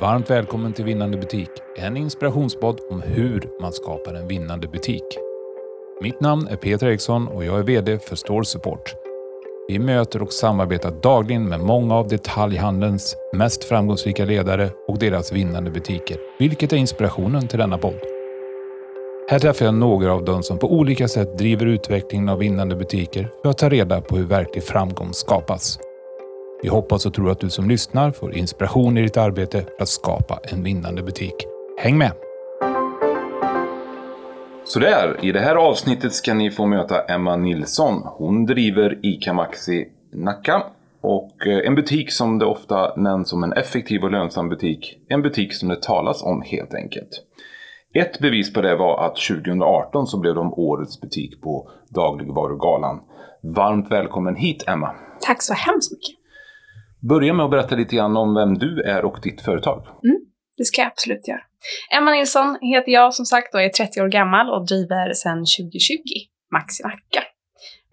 varmt välkommen till Vinnande butik. En inspirationspodd om hur man skapar en vinnande butik. Mitt namn är Peter Eriksson och jag är VD för Store Support. Vi möter och samarbetar dagligen med många av detaljhandelns mest framgångsrika ledare och deras vinnande butiker, vilket är inspirationen till denna podd. Här träffar jag några av dem som på olika sätt driver utvecklingen av vinnande butiker för att ta reda på hur verklig framgång skapas. Vi hoppas och tror att du som lyssnar får inspiration i ditt arbete för att skapa en vinnande butik. Häng med! Sådär, i det här avsnittet ska ni få möta Emma Nilsson. Hon driver ICA Maxi Nacka och eh, en butik som det ofta nämns som en effektiv och lönsam butik. En butik som det talas om helt enkelt. Ett bevis på det var att 2018 så blev de årets butik på Dagligvarugalan. Varmt välkommen hit Emma! Tack så hemskt mycket! Börja med att berätta lite grann om vem du är och ditt företag. Mm, det ska jag absolut göra. Emma Nilsson heter jag som sagt och är 30 år gammal och driver sedan 2020 Maxi Nacka.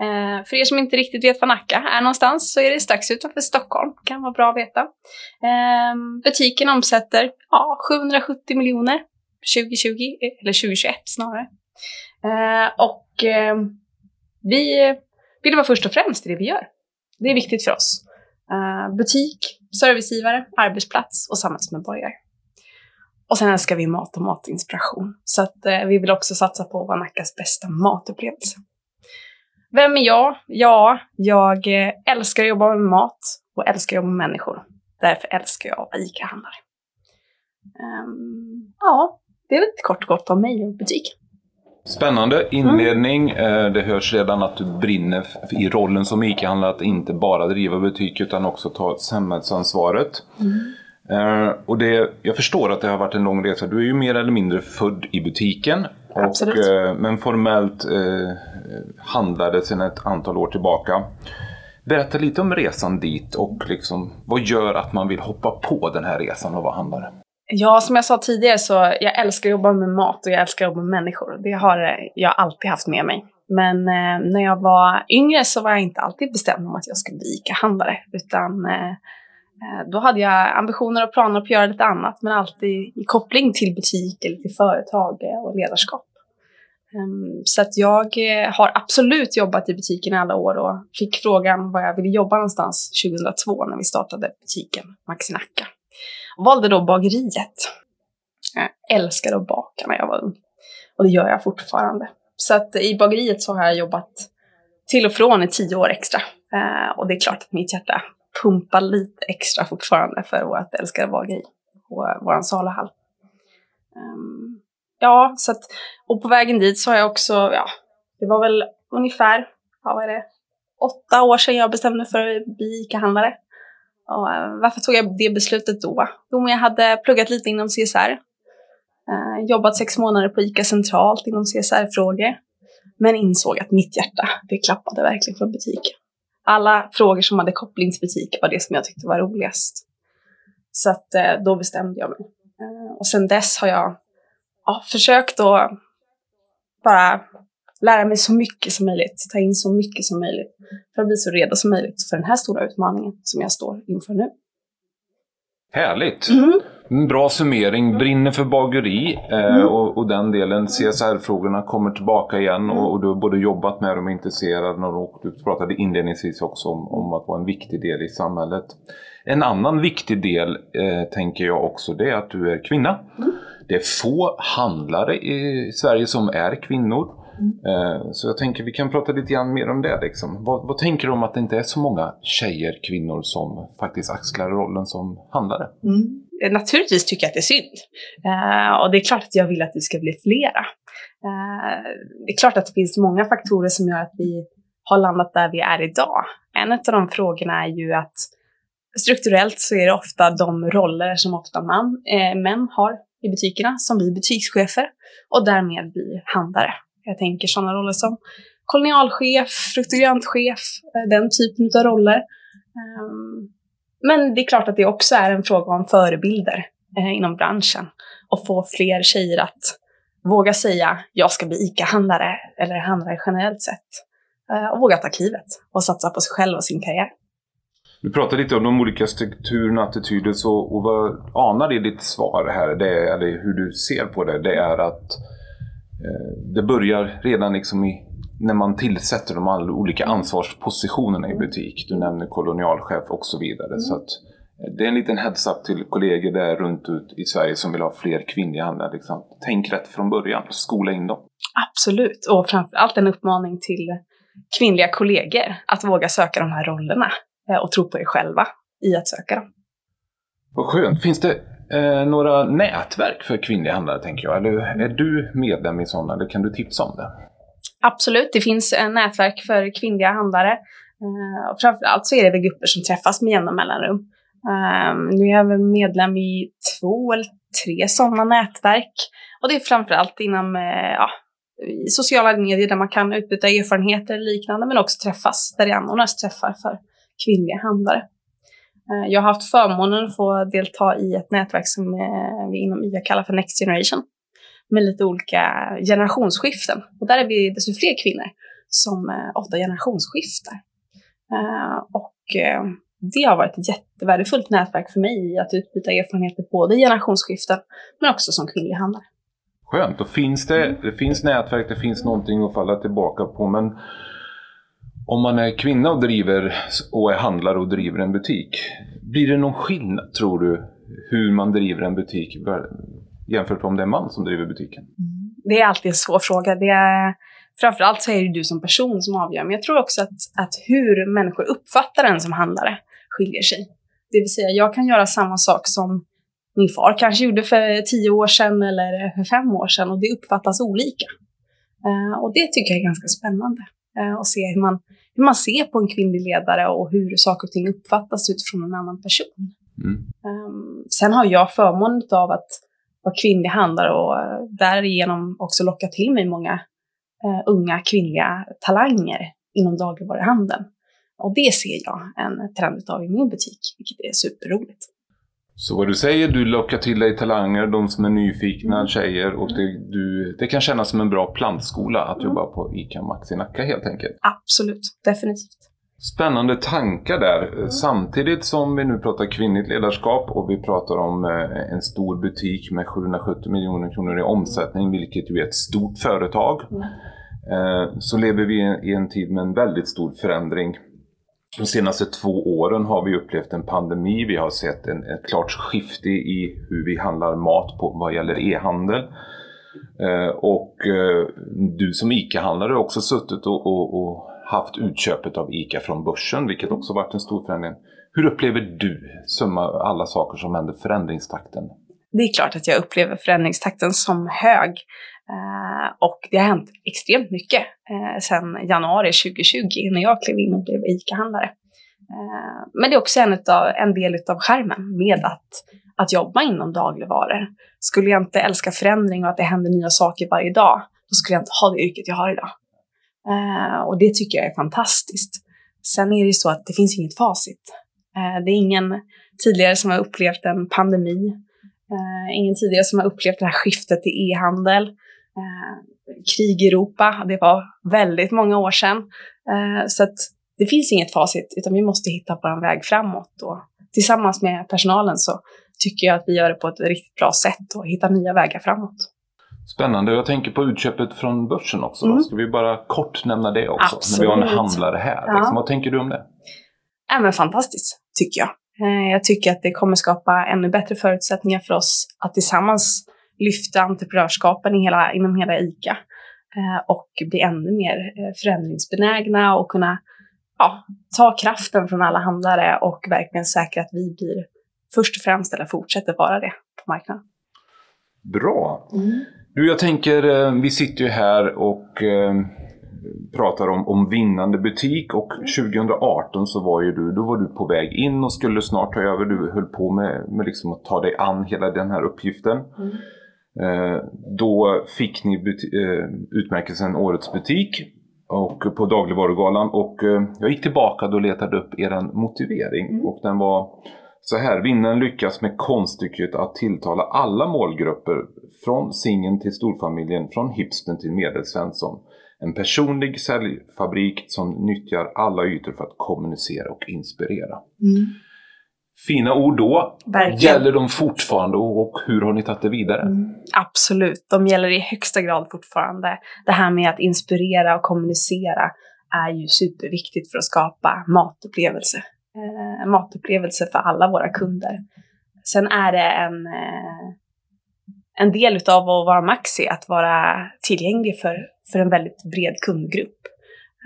Eh, för er som inte riktigt vet var Nacka är någonstans så är det strax utanför Stockholm. Kan vara bra att veta. Eh, butiken omsätter ja, 770 miljoner 2020, eller 2021 snarare. Eh, och eh, vi vill vara först och främst i det vi gör. Det är viktigt för oss. Eh, butik, servicegivare, arbetsplats och samhällsmedborgare. Och sen älskar vi mat och matinspiration. Så att eh, vi vill också satsa på att vara Nackas bästa matupplevelse. Vem är jag? Ja, jag eh, älskar att jobba med mat och älskar att jobba med människor. Därför älskar jag att vara ICA-handlare. Um, ja, det är lite kort och gott om mig och butik. Spännande inledning. Mm. Det hörs redan att du brinner i rollen som ICA-handlare att inte bara driva butik utan också ta samhällsansvaret. Mm. Och det, jag förstår att det har varit en lång resa. Du är ju mer eller mindre född i butiken. Och, uh, men formellt uh, handlade sedan ett antal år tillbaka. Berätta lite om resan dit och liksom, vad gör att man vill hoppa på den här resan och vara handlare? Ja, som jag sa tidigare så jag älskar att jobba med mat och jag älskar att jobba med människor. Det har eh, jag alltid haft med mig. Men eh, när jag var yngre så var jag inte alltid bestämd om att jag skulle bli ICA-handlare. Utan eh, eh då hade jag ambitioner och planer på att göra lite annat. Men alltid i koppling till butik eller till företag eh, och ledarskap. Um, så att jag eh, har absolut jobbat i butiken i alla år och fick frågan var jag ville jobba någonstans 2002 när vi startade butiken Maxi Nacka valde då bageriet. Jag älskade att baka när jag var ung. Och det gör jag fortfarande. Så att i bageriet så har jag jobbat till och från i tio år extra. Eh, och det är klart att mitt hjärta pumpar lite extra fortfarande för vårt älskade bageri på vår saluhall. Um, ja, så att, och på vägen dit så har jag också, ja, det var väl ungefär, ja, vad är det, åtta år sedan jag bestämde för att bli ICA-handlare. Och varför tog jag det beslutet då? Jo, men jag hade pluggat lite inom CSR. Eh, jobbat sex månader på ICA centralt inom CSR-frågor. Men insåg att mitt hjärta, det klappade verkligen för butik. Alla frågor som hade koppling till butik var det som jag tyckte var roligast. Så att eh, då bestämde jag mig. Eh, och sen dess har jag ja, försökt att bara lära mig så mycket som möjligt, ta in så mycket som möjligt för att bli så redo som möjligt för den här stora utmaningen som jag står inför nu. Härligt! Mm. Bra summering. Brinner för bageri eh, mm. och, och, den delen. CSR-frågorna kommer tillbaka igen och, och, du har både jobbat med dem och intresserad och du pratade inledningsvis också om, om, att vara en viktig del i samhället. En annan viktig del eh, tänker jag också det är att du är kvinna. Mm. Det är få handlare i Sverige som är kvinnor. Mm. Så jag tänker vi kan prata lite grann mer om det. Liksom. Vad, vad, tänker du om att det inte är så många tjejer, kvinnor som faktiskt axlar rollen som handlare? Mm. Eh, naturligtvis tycker jag att det är synd. Uh, och det är klart att jag vill att vi ska bli flera. Uh, det är klart att det finns många faktorer som gör att vi har landat där vi är idag. En av de frågorna är ju att strukturellt så är det ofta de roller som ofta man, eh, män har i butikerna som blir butikschefer och därmed blir handlare. Jag tänker sådana roller som kolonialchef, frukt och gröntchef, eh, den typen av roller. Ehm, men det är klart att det också är en fråga om förebilder eh, inom branschen och få fler tjejer att våga säga jag ska bli ICA-handlare eller handlare generellt sett. Eh, och våga ta klivet och satsa på sig själv och sin karriär. Du pratade lite om de olika strukturerna, attityder så, och vad anar i ditt svar här, det eller hur du ser på det, det är att eh, det börjar redan liksom i, när man tillsätter de alla olika ansvarspositionerna i butik. Du nämner kolonialchef och så vidare. Mm. Så att, eh, det är en liten heads-up till kollegor där runt ut i Sverige som vill ha fler kvinnliga handlare. Liksom. Tänk rätt från början, skola in dem. Absolut, och framförallt en uppmaning till kvinnliga kollegor att våga söka de här rollerna. Eh, och tro på er själva i att söka dem. Vad skönt. Finns det eh, några nätverk för kvinnliga handlare, tänker jag? Eller är du medlem i sådana, eller kan du tipsa om det? Absolut, det finns eh, nätverk för kvinnliga handlare. Eh, och framförallt så är det väl grupper som träffas med jämna mellanrum. Eh, nu är jag väl medlem i två eller tre sådana nätverk. Och det är framförallt inom eh, ja, i sociala medier där man kan utbyta erfarenheter och liknande, men också träffas, där det anordnas träffar för kvinnliga handlare. Eh, jag har haft förmånen att få delta i ett nätverk som eh, vi inom IA kallar för Next Generation med lite olika generationsskiften. Och där är vi desto fler kvinnor som eh, ofta generationsskiftar. Och det har varit ett jättevärdefullt nätverk för mig i att utbyta erfarenheter både i generationsskiften men också som kvinnlig handlare. Skönt, då finns det, det finns nätverk, det finns någonting att falla tillbaka på. Men om man är kvinna och driver och är handlare och driver en butik, blir det någon skillnad tror du hur man driver en butik jämfört med om det är en man som driver butiken? Mm. Det är alltid en svår fråga. Det är, framförallt så är det du som person som avgör, men jag tror också att, att hur människor uppfattar en som handlare skiljer sig. Det vill säga, jag kan göra samma sak som min far kanske gjorde för tio år sedan eller för fem år sedan och det uppfattas olika. Uh, och det tycker jag är ganska spännande. Uh, att se hur man hur man ser på en kvinnlig ledare och hur saker och ting uppfattas utifrån en annan person. Mm. Um, sen har jag förmånen av att vara kvinnlig handlare och uh, därigenom också locka till mig många uh, unga kvinnliga talanger inom dagligvaruhandeln. Och det ser jag en trend av i min butik, vilket är superroligt. Så vad du säger, du lockar till dig talanger, de som är nyfikna, mm. tjejer och det, du, det kan kännas som en bra plantskola att mm. jobba på ICA Maxi Nacka helt enkelt. Absolut, definitivt. Spännande tankar där. Mm. Samtidigt som vi nu pratar kvinnligt ledarskap och vi pratar om eh, en stor butik med 770 miljoner kronor i omsättning, vilket ju är ett stort företag. Mm. Eh, så lever vi i en tid med en väldigt stor förändring de senaste två åren har vi upplevt en pandemi. Vi har sett en, ett klart skifte i hur vi handlar mat på vad gäller e-handel. Eh, och eh, du som ICA-handlare har också suttit och, och, och, haft utköpet av ICA från börsen, vilket också varit en stor förändring. Hur upplever du summa alla saker som händer, förändringstakten? Det är klart att jag upplever förändringstakten som hög. Eh, och det har hänt extremt mycket eh, sedan januari 2020 när jag klev in och blev ICA-handlare. Eh, men det är också en, utav, en del av skärmen med att, att jobba inom dagligvaror. Skulle jag inte älska förändring och att det händer nya saker varje dag, då skulle jag inte ha det yrket jag har idag. och det tycker jag är fantastiskt. Sen är det ju så att det finns inget facit. det är ingen tidigare som har upplevt en pandemi ingen tidigare som har upplevt det här skiftet till e-handel eh, krig i Europa. Det var väldigt många år sedan. Eh, så det finns inget facit, utan vi måste hitta en väg framåt. Och tillsammans med personalen så tycker jag att vi gör det på ett riktigt bra sätt och hittar nya vägar framåt. Spännande. Jag tänker på utköpet från börsen också. Mm. Ska vi bara kort nämna det också? Absolut. När vi har en handlare här. Ja. Liksom, vad tänker du om det? Men fantastiskt, tycker jag. Eh, jag tycker att det kommer skapa ännu bättre förutsättningar för oss att tillsammans lyfta entreprenörskapen i hela, inom hela ICA eh, och bli ännu mer eh, förändringsbenägna och kunna ja, ta kraften från alla handlare och verkligen säkra att vi blir först och främst eller fortsätter vara det på marknaden. Bra! Mm. Du, jag tänker, vi sitter ju här och pratar om, om vinnande butik och 2018 så var ju du, då var du på väg in och skulle snart ta över. Du höll på med, med liksom att ta dig an hela den här uppgiften. Mm. Eh, då fick ni eh, utmärkelsen Årets butik och på dagligvarugalan och eh, jag gick tillbaka och letade upp er motivering mm. och den var så här, vinnaren lyckas med konststycket att tilltala alla målgrupper från singeln till storfamiljen, från hipsten till medelsvensson. En personlig säljfabrik som nyttjar alla ytor för att kommunicera och inspirera. Mm. Fina ord då. Verkligen. Gäller de fortfarande och hur har ni tagit det vidare? Mm, absolut, de gäller i högsta grad fortfarande. Det här med att inspirera och kommunicera är ju superviktigt för att skapa matupplevelse. Eh, matupplevelse för alla våra kunder. Sen är det en, eh, en del utav att vara Maxi att vara tillgänglig för, för en väldigt bred kundgrupp.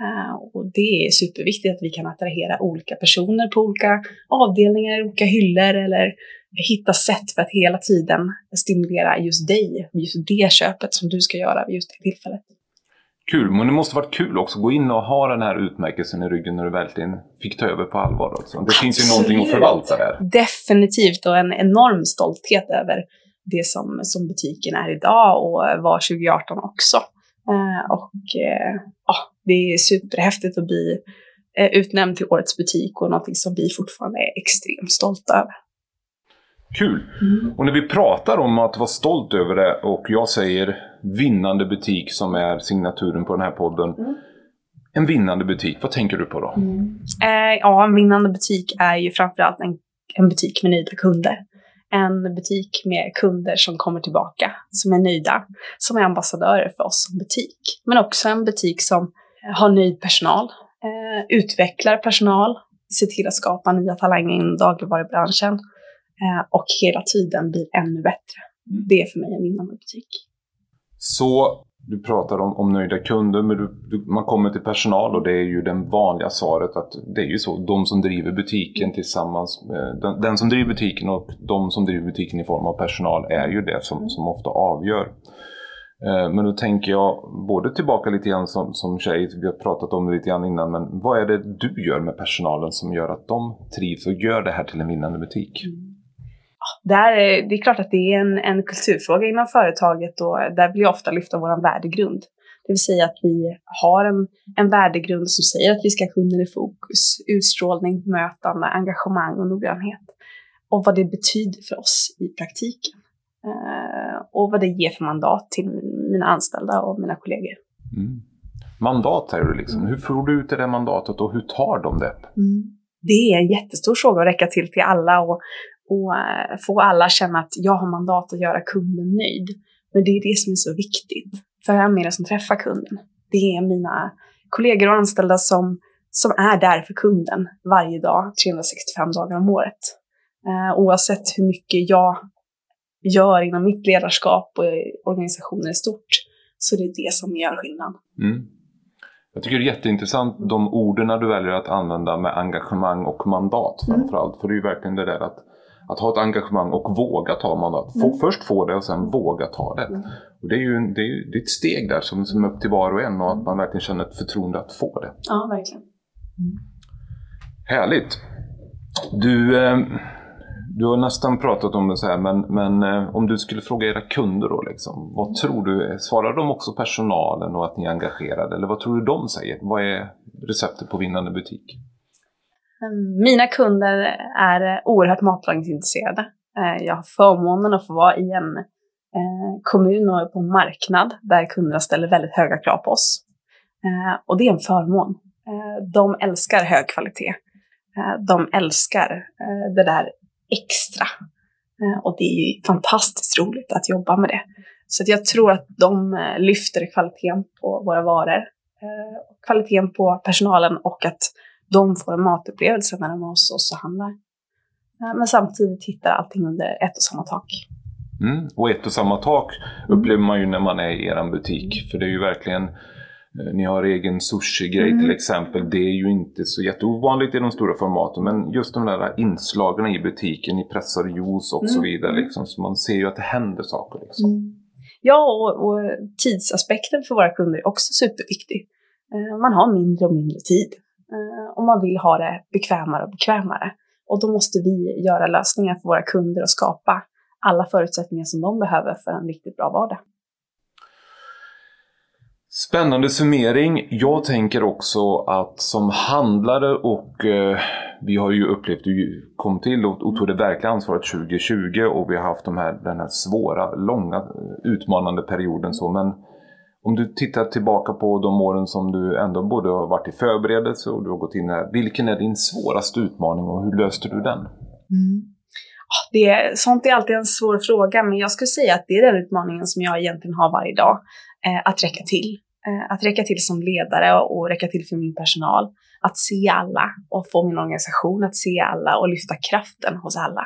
Uh, och det är superviktigt att vi kan attrahera olika personer på olika avdelningar, olika hyllor eller hitta sätt för att hela tiden stimulera just dig, just det köpet som du ska göra vid just det tillfället. Kul, men det måste varit kul också att gå in och ha den här utmärkelsen i ryggen när du verkligen fick ta över på allvar. Också. Det finns ju någonting att förvalta där. Definitivt och en enorm stolthet över det som, som butiken är idag och var 2018 också. Uh, och uh, ja, det är superhäftigt att bli uh, utnämnd till årets butik och någonting som vi fortfarande är extremt stolta över. Kul! Mm. Och när vi pratar om att vara stolt över det och jag säger vinnande butik som är signaturen på den här podden. Mm. En vinnande butik, vad tänker du på då? Mm. ja, en vinnande butik är ju framförallt en, en butik med nöjda kunder en butik med kunder som kommer tillbaka, som är nöjda, som är ambassadörer för oss som butik. Men också en butik som har nöjd personal, eh, utvecklar personal, ser till att skapa nya talanger inom dagligvarubranschen eh, och hela tiden blir ännu bättre. Det är för mig en vinnande butik. Så du pratar om, om nöjda kunder, men du, du, man kommer till personal och det är ju det vanliga svaret att det är ju så. De som driver butiken tillsammans, den, den, som driver butiken och de som driver butiken i form av personal är ju det som, som ofta avgör. Eh, men då tänker jag både tillbaka lite grann som, som tjej, vi har pratat om det lite grann innan, men vad är det du gör med personalen som gör att de trivs och gör det här till en vinnande butik? Mm där, det är klart att det är en, en kulturfråga inom företaget och där vill jag ofta lyfta vår värdegrund. Det vill säga att vi har en, en värdegrund som säger att vi ska ha kunden i fokus, utstrålning, bemötande, engagemang och noggrannhet. Och vad det betyder för oss i praktiken. Uh, och vad det ger för mandat till mina anställda och mina kollegor. Mm. Mandat säger du liksom. Hur får du ut det där mandatet och hur tar de det? Mm. Det är en jättestor fråga att räcka till till alla och och eh, få alla att känna att jag har mandat att göra kunden nöjd. Men det är det som är så viktigt. För vem är det som träffar kunden? Det är mina kollegor och anställda som, som är där för kunden varje dag, 365 dagar om året. Eh, oavsett hur mycket jag gör inom mitt ledarskap och organisationen i stort, så det är det som gör skillnad. Mm. Jag tycker det är jätteintressant de orden du väljer att använda med engagemang och mandat framförallt. Mm. För det är ju verkligen det där att att ha ett engagemang och våga ta mandat. Få, mm. Först få det och sen våga ta det. Mm. Och det är ju det är, det är ett steg där som, som är upp till var och en och att man verkligen känner ett förtroende att få det. Ja, verkligen. Mm. Härligt! Du, eh, du har nästan pratat om det så här, men, men eh, om du skulle fråga era kunder då, liksom, vad tror du? Svarar de också personalen och att ni är engagerade? Eller vad tror du de säger? Vad är receptet på vinnande butik? Ehm, mina kunder är oerhört matlagningsintresserade. Ehm, jag har förmånen att få vara i en eh, kommun och på en marknad där kunderna ställer väldigt höga krav på oss. Ehm, och det är en förmån. De älskar hög kvalitet. De älskar eh, det där extra. Och det är fantastiskt roligt att jobba med det. Så jag tror att de eh, lyfter kvaliteten på våra varor, kvaliteten på personalen och att de får en matupplevelse när de är hos oss och handlar. Men samtidigt hittar allting under ett och samma tak. Mm. Och ett och samma tak upplever man ju när man är i er butik. För det är ju verkligen eh, ni har egen sushi-grej mm. till exempel. Det är ju inte så jätteovanligt i de stora formaten. Men just de där inslagen i butiken, ni pressar juice och mm. så vidare. Liksom, så man ser ju att det händer saker. Liksom. Mm. Ja, och, och, tidsaspekten för våra kunder är också superviktig. Eh, man har mindre och mindre tid. Eh, och man vill ha det bekvämare och bekvämare. Och då måste vi göra lösningar för våra kunder och skapa alla förutsättningar som de behöver för en riktigt bra vardag. Spännande summering. Jag tänker också att som handlare och eh, vi har ju upplevt, du kom till och, och tog det verkliga ansvaret 2020 och vi har haft de här, den här svåra, långa, utmanande perioden så men om du tittar tillbaka på de åren som du ändå både har varit i förberedelse och du har gått in här. Vilken är din svåraste utmaning och hur löste du den? Mm. Det är, sånt är alltid en svår fråga, men jag skulle säga att det är den utmaningen som jag egentligen har varje dag. Eh, att räcka till. Eh, att räcka till som ledare och räcka till för min personal. Att se alla och få min organisation att se alla och lyfta kraften hos alla.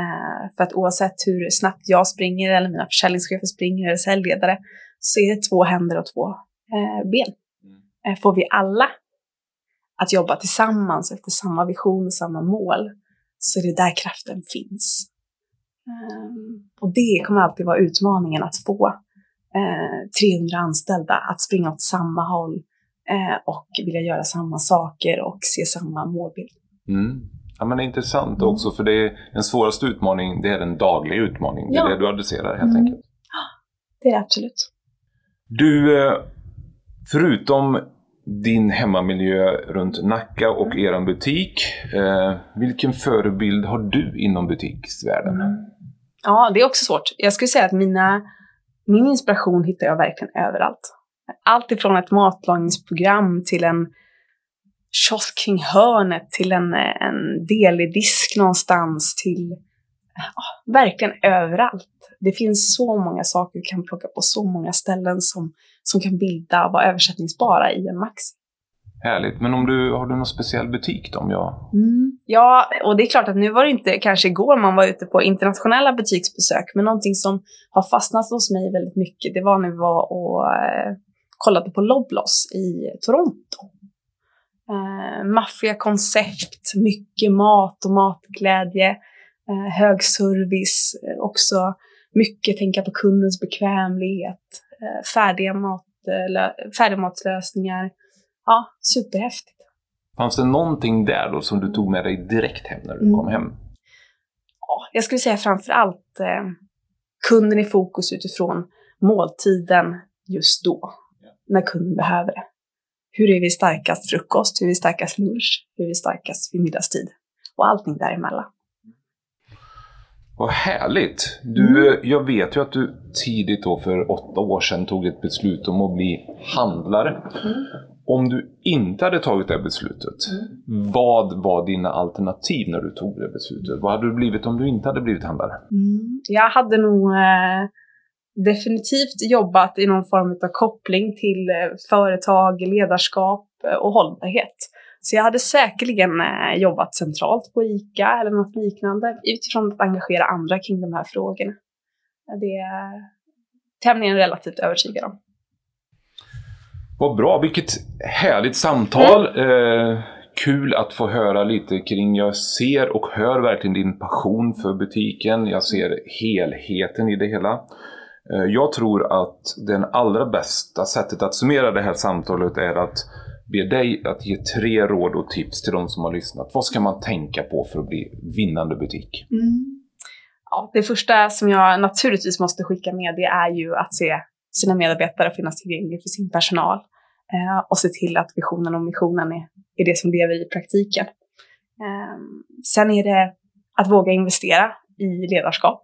Eh, för att oavsett hur snabbt jag springer eller mina försäljningschefer springer eller säljledare så är det två händer och två eh, ben. Mm. Eh, får vi alla att jobba tillsammans efter samma vision och samma mål så är det där kraften finns. Um, och det kommer alltid vara utmaningen att få eh, 300 anställda att springa åt samma håll eh, och vilja göra samma saker och se samma målbild. Mm. Ja, men det är intressant mm. också för det är den svåraste utmaningen, det är den dagliga utmaningen. Det är det du adresserar helt mm. enkelt. Det är det absolut. Du, eh, förutom din hemmamiljö runt Nacka och mm. er butik. Eh, vilken förebild har du inom butiksvärlden? Mm. Ja, det är också svårt. Jag skulle säga att mina, min inspiration hittar jag verkligen överallt. Allt ifrån ett matlagningsprogram till en kiosk kring hörnet, till en, en delig disk någonstans, till verkligen överallt. Det finns så många saker du kan plocka på så många ställen som, som kan bilda och vara översättningsbara i en maxi. Härligt. Men om du, har du någon speciell butik då? Om jag... Mm. Ja, och det är klart att nu var det inte kanske igår man var ute på internationella butiksbesök, men någonting som har fastnat hos mig väldigt mycket, det var när vi var och eh, kollade på Loblos i Toronto. Eh, maffiga koncept, mycket mat och matglädje, hög service, eh, också mycket tänka på kundens bekvämlighet, eh, färdiga, mat, färdigmatslösningar. Ja, superhäftigt. Fanns det någonting där då som du tog med dig direkt hem när du mm. kom hem? Ja, jag skulle säga framför allt eh, kunden i fokus utifrån måltiden just då, när kunden behöver det. Hur är vi starkast frukost? Hur är vi starkast lunch? Hur är vi starkast vid middagstid? Och allting däremellan. Vad härligt! Du, mm. Jag vet ju att du tidigt då för åtta år sedan tog ett beslut om att bli handlare. Mm. Om du inte hade tagit det beslutet, mm. vad var dina alternativ när du tog det beslutet? Vad hade du blivit om du inte hade blivit handlare? Mm. Jag hade nog eh, definitivt jobbat i någon form av koppling till eh, företag, ledarskap eh, och hållbarhet. Så jag hade säkerligen eh, jobbat centralt på ICA eller något liknande utifrån att engagera andra kring de här frågorna. Det är tämligen relativt övertygad om. Vad bra, vilket härligt samtal. Mm. Eh, kul att få höra lite kring, jag ser och hör verkligen din passion för butiken. Jag ser helheten i det hela. Eh, jag tror att det allra bästa sättet att summera det här samtalet är att be dig att ge tre råd och tips till de som har lyssnat. Vad ska man tänka på för att bli vinnande butik? Mm. Ja, det första som jag naturligtvis måste skicka med det är ju att se sina medarbetare finnas tillgängliga för sin personal eh, och se till att visionen och missionen är, är det som lever i praktiken. Eh, sen är det att våga investera i ledarskap.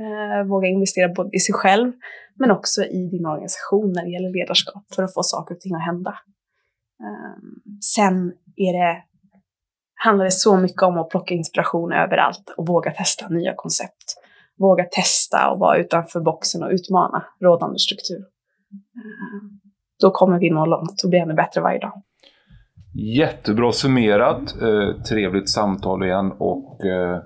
Eh, våga investera både i sig själv men också i din organisation när det gäller ledarskap för att få saker och ting att hända. Ehm, sen är det, handlar det så mycket om att plocka inspiration överallt och våga testa nya koncept. Våga testa och vara utanför boxen och utmana rådande struktur. Ehm, då kommer vi nå långt och bli ännu bättre varje dag. Jättebra summerat. Eh, trevligt samtal igen och eh,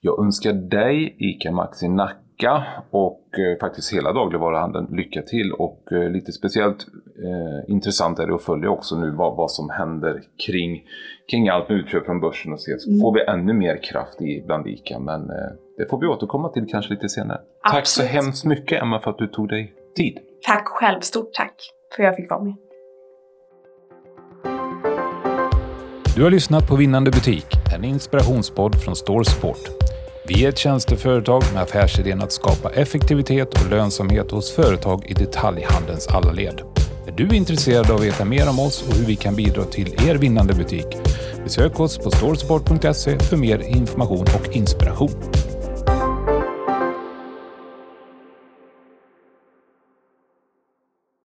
jag önskar dig, ICA Maxi Nacka Ica och eh, faktiskt hela dagligvaruhandeln lycka till. Och eh, lite speciellt eh, intressant är det att följa också nu vad, vad som händer kring, kring allt med utköp från börsen och se så mm. får vi ännu mer kraft i bland Ica. Men eh, det får vi återkomma till kanske lite senare. Absolut. Tack så hemskt mycket Emma för att du tog dig tid. Tack själv, stort tack för att jag fick vara med. Du har lyssnat på Vinnande butik, en inspirationspodd från Store Sport. Vi är ett tjänsteföretag med affärsidén att skapa effektivitet och lönsamhet hos företag i detaljhandelns alla led. Är du intresserad av att veta mer om oss och hur vi kan bidra till er vinnande butik? Besök oss på storesport.se för mer information och inspiration.